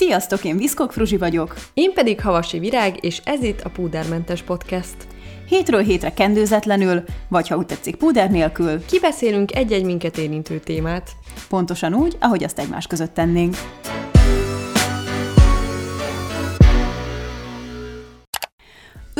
Sziasztok, én Viszkok Fruzsi vagyok. Én pedig Havasi Virág, és ez itt a Púdermentes Podcast. Hétről hétre kendőzetlenül, vagy ha úgy tetszik, púder nélkül. Kibeszélünk egy-egy minket érintő témát. Pontosan úgy, ahogy azt egymás között tennénk.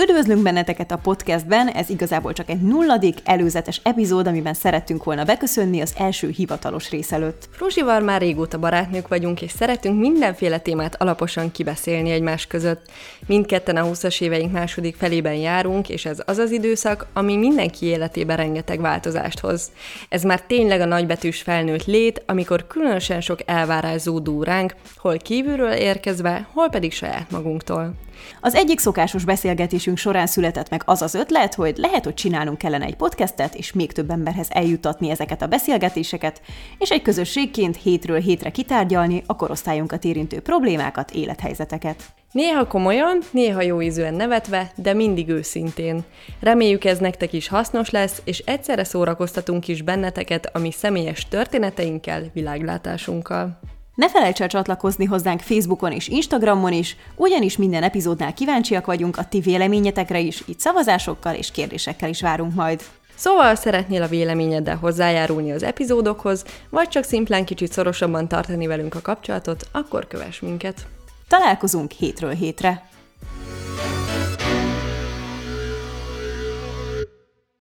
Üdvözlünk benneteket a podcastben, ez igazából csak egy nulladik, előzetes epizód, amiben szerettünk volna beköszönni az első hivatalos rész előtt. Fruzsival már régóta barátnők vagyunk, és szeretünk mindenféle témát alaposan kibeszélni egymás között. Mindketten a 20-as éveink második felében járunk, és ez az az időszak, ami mindenki életében rengeteg változást hoz. Ez már tényleg a nagybetűs felnőtt lét, amikor különösen sok elvárás zúdul ránk, hol kívülről érkezve, hol pedig saját magunktól. Az egyik szokásos beszélgetésünk során született meg az az ötlet, hogy lehet, hogy csinálnunk kellene egy podcastet, és még több emberhez eljutatni ezeket a beszélgetéseket, és egy közösségként hétről hétre kitárgyalni a korosztályunkat érintő problémákat, élethelyzeteket. Néha komolyan, néha jó ízűen nevetve, de mindig őszintén. Reméljük ez nektek is hasznos lesz, és egyszerre szórakoztatunk is benneteket a mi személyes történeteinkkel, világlátásunkkal. Ne felejts el csatlakozni hozzánk Facebookon és Instagramon is, ugyanis minden epizódnál kíváncsiak vagyunk a ti véleményetekre is, így szavazásokkal és kérdésekkel is várunk majd. Szóval szeretnél a véleményeddel hozzájárulni az epizódokhoz, vagy csak szimplán kicsit szorosabban tartani velünk a kapcsolatot, akkor kövess minket. Találkozunk hétről hétre!